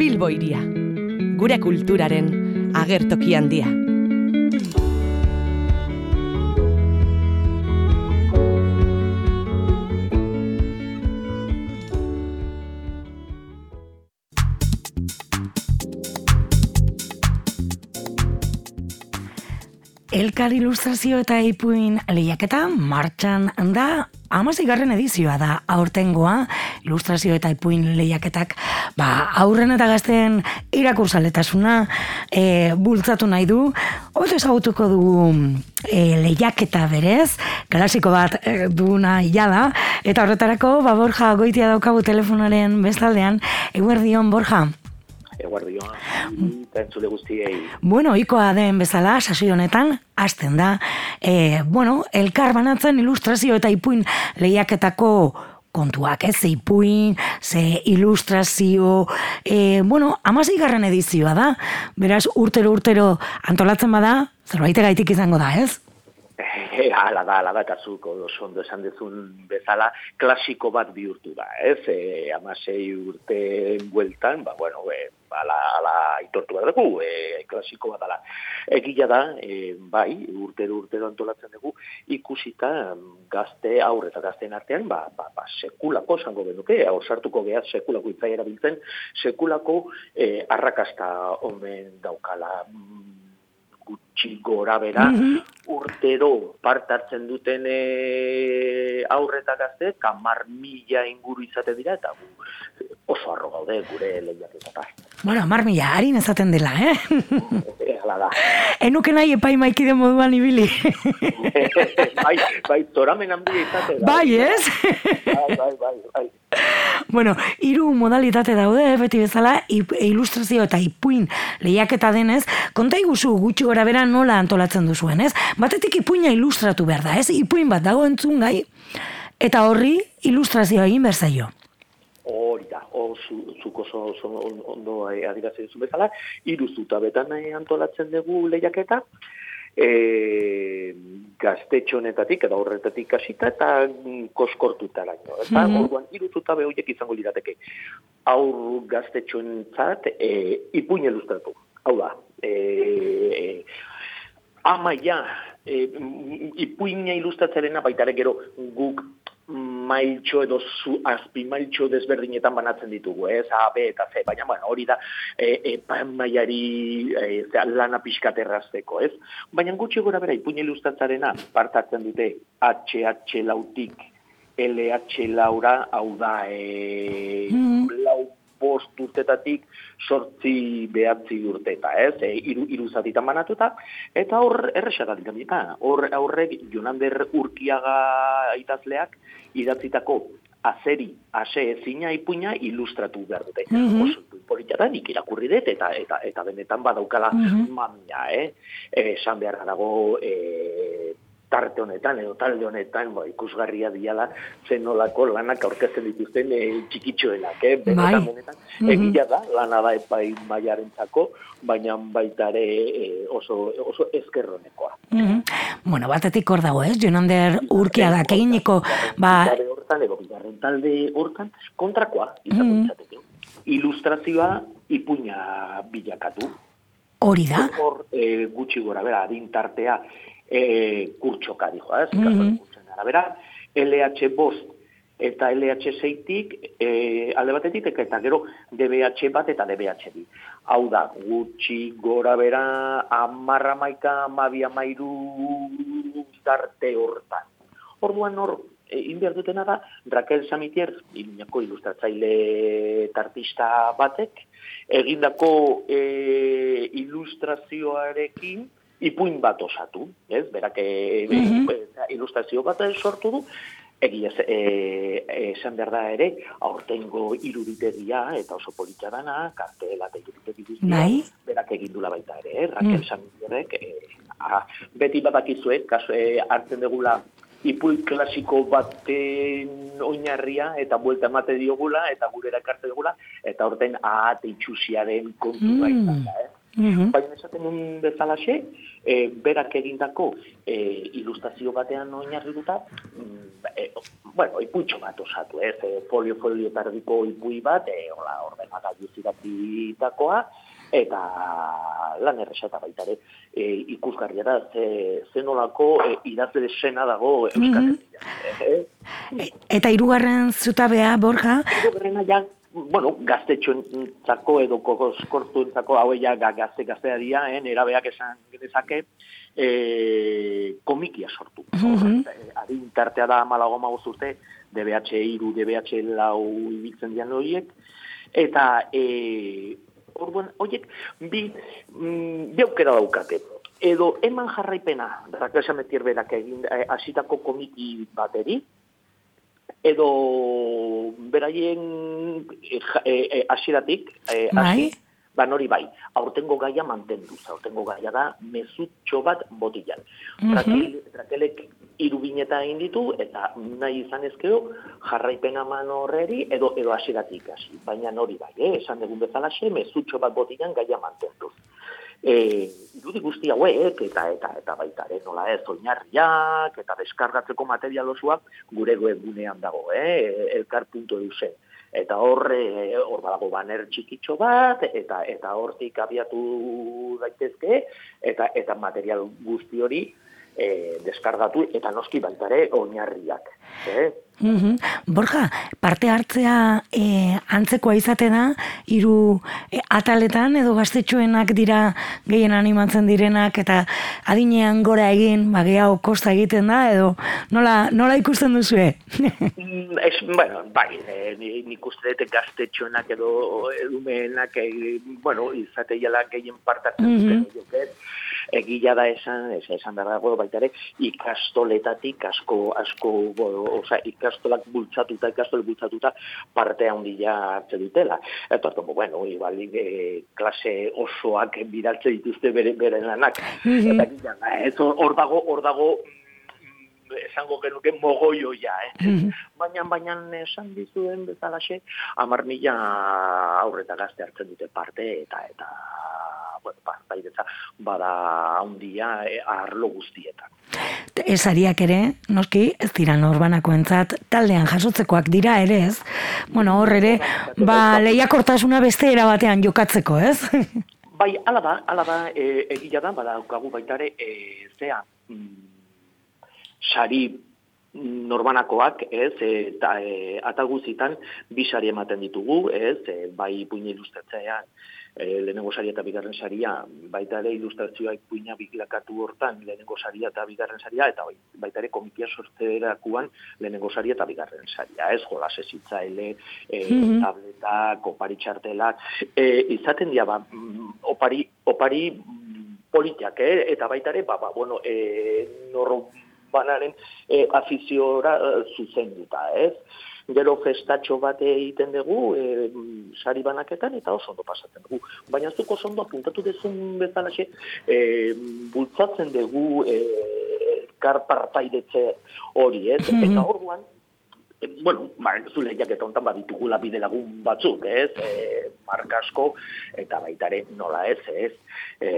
Bilbo iria. Gure kulturaren agertoki handia. Elkar ilustrazio eta ipuin lehiaketa martxan da amazigarren edizioa da aurtengoa ilustrazio eta ipuin lehiaketak ba, aurren eta gazten irakursaletasuna e, bultzatu nahi du. Oto ezagutuko dugu e, lehiaketa berez, klasiko bat e, duna da, eta horretarako, ba, Borja, goitia daukagu telefonaren bestaldean, eguerdion, Borja, eguardioa, eta entzule guztiei. Bueno, ikoa den bezala, sasoi honetan, hasten da, e, bueno, elkar banatzen ilustrazio eta ipuin lehiaketako kontuak, ez, ze ipuin, ze ilustrazio, e, bueno, amazei garren edizioa da, beraz, urtero-urtero antolatzen bada, zerbait gaitik izango da, ez? E, ala da, ala da, eta zuko ondo esan dezun bezala, klasiko bat bihurtu da, ez? E, amasei urte bueltan, ba, bueno, e, ala, ala itortu behar dugu, e, klasiko bat ala. Egia da, e, bai, urtero urtero antolatzen dugu, ikusita gazte aurre eta gazteen artean, ba, ba, ba sekulako zango benuke, hau sartuko gehat sekulako itzai erabiltzen, sekulako e, arrakasta omen daukala gutxi gora bera, mhm. urtero partartzen duten e, aurreta gazte, kamar mila inguru izate dira, eta gu, oso arro gaude gure lehiak eta Bueno, amar mila, harin ezaten dela, eh? Hala da. Enuke nahi epai maikide moduan ibili. bai, bai, zoramen handia izate da. Bai, ez? bai, bai, bai, bai. Bueno, hiru modalitate daude, beti bezala, ilustrazio eta ipuin lehiaketa denez, konta iguzu gutxi gora bera nola antolatzen duzuen, ez? Batetik ipuina ilustratu behar da, ez? Ipuin bat dago entzun gai, eta horri ilustrazioa egin berzaio hori da, zuko oso, ondo adiratzen duzu bezala, iruzuta betan antolatzen dugu lehiaketa, e, gaztetxonetatik eta horretatik hasita eta koskortutara. Eta mm -hmm. orduan, iruzuta behoiek izango lirateke. Aur gaztetxonentzat e, ipuin ilustratu. Hau da, e, e, ama ja, e, ipuina ilustratzerena baitare gero guk mailtxo edo zu azpi mailtxo desberdinetan banatzen ditugu, ez, A, B eta C, baina bueno, hori da e, e, maiari e, lana pixkaterrazteko, ez? Baina gutxi gora bera, ipuin ilustratzarena partatzen dute HH lautik LH laura, hau da, e, mm lau bost urtetatik sortzi behatzi urteta, ez? E, iru, iru zatitan banatuta, eta hor erresatat gamita. Hor aurrek Jonander Urkiaga itazleak idatzitako azeri, ase ezina ipuina ilustratu behar dute. Mm -hmm. Oso polita nik irakurri dut, eta, eta, eta benetan badaukala mm -hmm. mamia, eh? Esan beharra dago, eh, tarte honetan edo talde honetan ba, ikusgarria diala zenolako lanak aurkezten dituzten e, txikitxoenak, eh? benetan, bai. benetan. Mm Egia da, lana da epai maiarentzako, baina baita ere e, oso, oso ezkerronekoa. Mm -hmm. Bueno, batetik hor dago, ez? Jonander urkia da, keiniko, ba... Hortan, ego, talde hortan, kontrakoa, izan mm -hmm. Ilustrazioa ipuña bilakatu. Hori da? Hor, e, gutxi gora, bera, adintartea, e, kurtsoka dijo, ez? Mm -hmm. arabera, LH bost eta LH zeitik e, alde batetik eta gero DBH bat eta DBH bi. Hau da, gutxi gora bera amarra maika amabia mairu darte hortan. Orduan hor, e, inbiar dutena da, Raquel Samitier, inako ilustratzaile tartista batek, egindako e, ilustrazioarekin, ipuin bat osatu, ez? Berak mm ilustrazio bat sortu du, egia e, esan behar da ere, aurtengo iruditegia eta oso politxa dana, kartela eta iruditegia, bai. berak egindula baita ere, eh? Raquel mm. e, a, beti badakizuek, kaso, e, hartzen degula ipuin klasiko baten oinarria eta buelta emate diogula eta gure erakarte dugula eta horten ahate itxusiaren kontu mm. baita, eh? Mhm. Baina esaten nun bezalaxe, e, berak egindako e, ilustrazio batean oinarrituta, mm, e, bueno, iputxo bat osatu, ez, e, folio folio tardiko ipui bat, e, hola, ordenagailu ziratitakoa, eta lan erresa eta baita ere e, ikusgarria da ze, ze nolako e, idazle sena dago Euskal Mhm. Herrian. E- Eta hirugarren zutabea, Borja, Hirugarrena ja, bueno, gaztetxoentzako edo koskortuentzako haueia ga- gazte gaztea dira, eh, erabeak esan genezake, e, komikia sortu. Eh, Adin tartea da malago magoz urte, DBH iru, DBH lau ibiltzen dian horiek, eta e, orduan, horiek bi, mm, bi aukera daukate. Edo eman jarraipena, Rakel Metir berak egin eh, hasitako komiki bateri, edo beraien eh, eh, eh, hasieratik eh, Bai. hasi, ba nori bai, aurtengo gaia mantendu, aurtengo gaia da mezutxo bat botilan. Mhm. Rakel, Rakelek hiru bineta egin ditu eta nahi izan ezkeo jarraipen eman horreri edo edo hasieratik hasi. Baina nori bai, eh, esan dugun bezalaxe mezutxo bat botilan gaia mantenduz. E, irudi guzti hauek eta eta eta baita ere nola ez oinarriak eta deskargatzeko material osoak gure webgunean dago, eh, elkar.eu zen. Eta hor, eh, hor badago baner txikitxo bat, eta eta hortik abiatu daitezke, eta eta material guzti hori eh, deskargatu, eta noski baita ere oinarriak. Eh? Mhm. Borja, parte hartzea e, antzekoa izate da, hiru e, ataletan edo gaztetxoenak dira gehien animatzen direnak eta adinean gora egin, ba, gehiago kosta egiten da, edo nola, nola ikusten duzue? Mm, Es, bueno, bai, ni- nik uste dut gaztetxoenak edo edumeenak, eh, bueno, izateiala gehien partatzen Mhm. duten horiek, ez? Egia da esan, ez, esan behar dago baita ere, ikastoletatik asko, asko, oza, ikastolak bultzatuta, ikastolak bultzatuta parte handia hartze dutela. Eta, orduan, bueno, igual, e, klase osoak bidaltze dituzte bere, bere lanak. Mhm. Eta, egia da, ez, hor dago, hor dago, esango genuke mogoioia, eh? Mhm. Baina, baina esan dizuen bezalaxe, amar mila aurreta gazte hartzen dute parte, eta, eta, bueno, partaidetza, bada handia eh, arlo guztietan. Esariak ere, noski, ez dira norbanakoentzat taldean jasotzekoak dira ere, ez? Bueno, hor ere, ba, lehiakortasuna beste era batean jokatzeko, ez? Bai, ala da, ala da, e, egia da, badaukagu baita ere, e, zea, mm, sari norbanakoak, ez, eta e, ataguzitan bi sari ematen ditugu, ez, e, bai puina ilustratzean, e, lehenengo saria eta bigarren saria, baita ere ilustrazioa puina bilakatu hortan, lehenengo saria eta bigarren saria, eta bai- baita ere komikia sortzerakuan lehenengo saria eta bigarren saria, ez, jolas ezitzaile, e, Mhm. tabletak, opari txartelak, e, izaten dira, ba, mm, opari, opari mm, politiak, eh? eta baita ere, ba, ba, bueno, e, norbanaren e, afiziora e, zuzenduta, ez? Gero festatxo bat egiten dugu, e, sari banaketan, eta oso ondo pasatzen dugu. Baina zuk oso ondo apuntatu dezun bezalaxe, e, bultzatzen dugu e, karpartaidetze hori, ez? Mhm. Eta orduan, e, bueno, ba, zule jaketa hontan baditugula bide lagun batzuk, ez? E, markasko, eta baita ere nola ez, ez? E,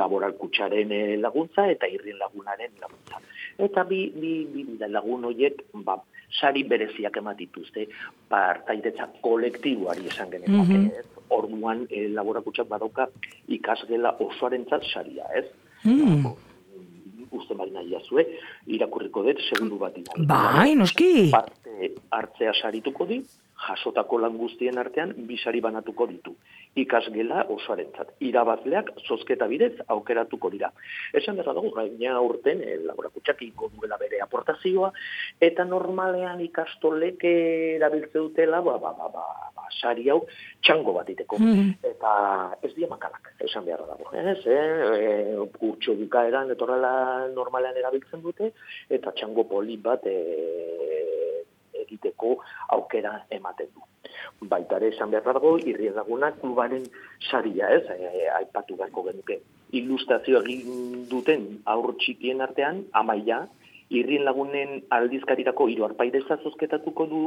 laboral kutsaren e, laguntza eta irrien lagunaren laguntza. Eta bi, bi, bi lagun horiek, ba, sari bereziak emat dituzte, partaidetza kolektiboari esan genezake, Mhm. ez? Orduan, e, laboral kutsak badauka ikasgela osoarentzat saria, ez? Mm. Uste bali nahi jazue, irakurriko dut, segundu bat irakurriko Bai, noski. parte hartzea sarituko di, jasotako lan guztien artean bisari banatuko ditu. Ikasgela osoarentzat. Irabazleak zozketa bidez aukeratuko dira. Esan behar dago, gaina urten, eh, laborakutxak iko duela bere aportazioa, eta normalean ikastolek erabiltze dutela, ba, ba, ba, ba, ba, sari hau txango bat iteko. Mhm. Eta ez dira makalak, esan behar dago. Ez, eh? e, bukaeran etorrela normalean erabiltzen dute, eta txango poli bat e, egiteko aukera ematen du. Baita ere esan behar dago, irrien lagunak klubaren saria, ez, e, aipatu beharko genuke. Ilustrazio egin duten aur txikien artean, amaia, irrien lagunen aldizkarirako hiru arpaideza zozketatuko du,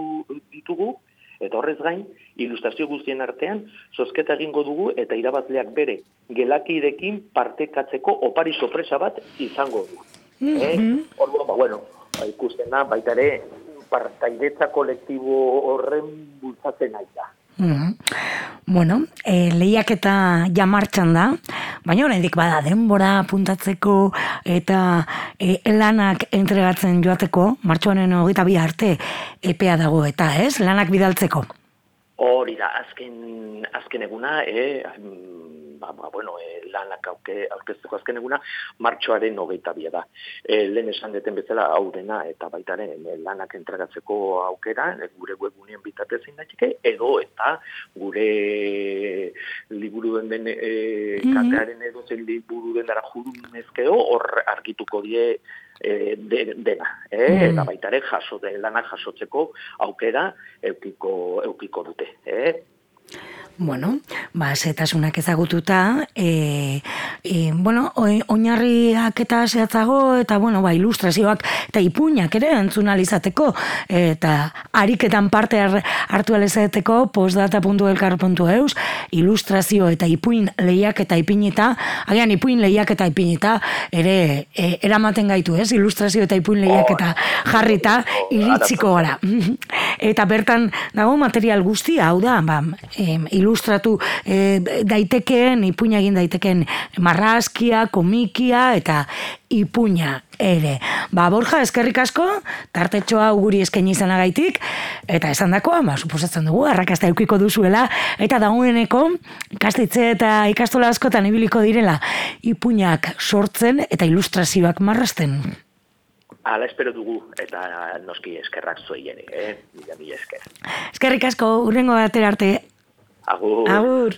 ditugu, Eta horrez gain, ilustrazio guztien artean, zozketa egingo dugu eta irabazleak bere gelakidekin partekatzeko opari sorpresa bat izango du. Mm -hmm. eh? Orduan, ba, bueno, ba, ikusten da, baita ere, partaidetza kolektibo horren bultzatzen nahi da. Mm Bueno, e, lehiak eta jamartxan da, baina oraindik bada denbora puntatzeko eta e, lanak entregatzen joateko, martxoanen hogeita bi arte epea dago eta ez, lanak bidaltzeko. Hori da, azken, azken eguna, eh, ba, ba, bueno, e, lanak auke, aurkezteko azken eguna, martxoaren hogeita bia da. E, lehen esan deten bezala hau dena, eta baitaren e, lanak entregatzeko aukera, e, gure webunien bitatez indatike, edo eta gure liburu den e, katearen edo zen liburu den dara jurunezkeo, hor argituko die e, de, dena, eh? Mm. eta baita ere jaso, de, lanak jasotzeko aukera eukiko, eukiko dute. Eh? Bueno, ba, zetasunak ezagututa, e, e, bueno, oinarriak eta zehatzago, eta, bueno, ba, ilustrazioak eta ipuñak ere entzunalizateko, eta ariketan parte hartu alizateko, postdata.elkar.eus, ilustrazio eta ipuin lehiak eta ipinita, agian ipuin lehiak eta ipinita, ere, e, eramaten gaitu, ez? Ilustrazio eta ipuin lehiak eta jarrita, iritsiko gara. eta bertan, dago material guztia, hau da, ba, ilustratu e, daitekeen, ipuña egin daitekeen marrazkia, komikia eta ipuña ere. Ba, Borja, eskerrik asko, tartetxoa uguri eskaini izanagaitik, eta esan dakoa, ba, suposatzen dugu, arrakasta eukiko duzuela, eta dagoeneko, ikastitze eta ikastola askotan ibiliko direla, ipuñak sortzen eta ilustrazioak marrasten. Ala espero dugu, eta noski eskerrak ere, eh? Mila, mila esker. Eskerrik asko, urrengo batera arte, Agur. Agur.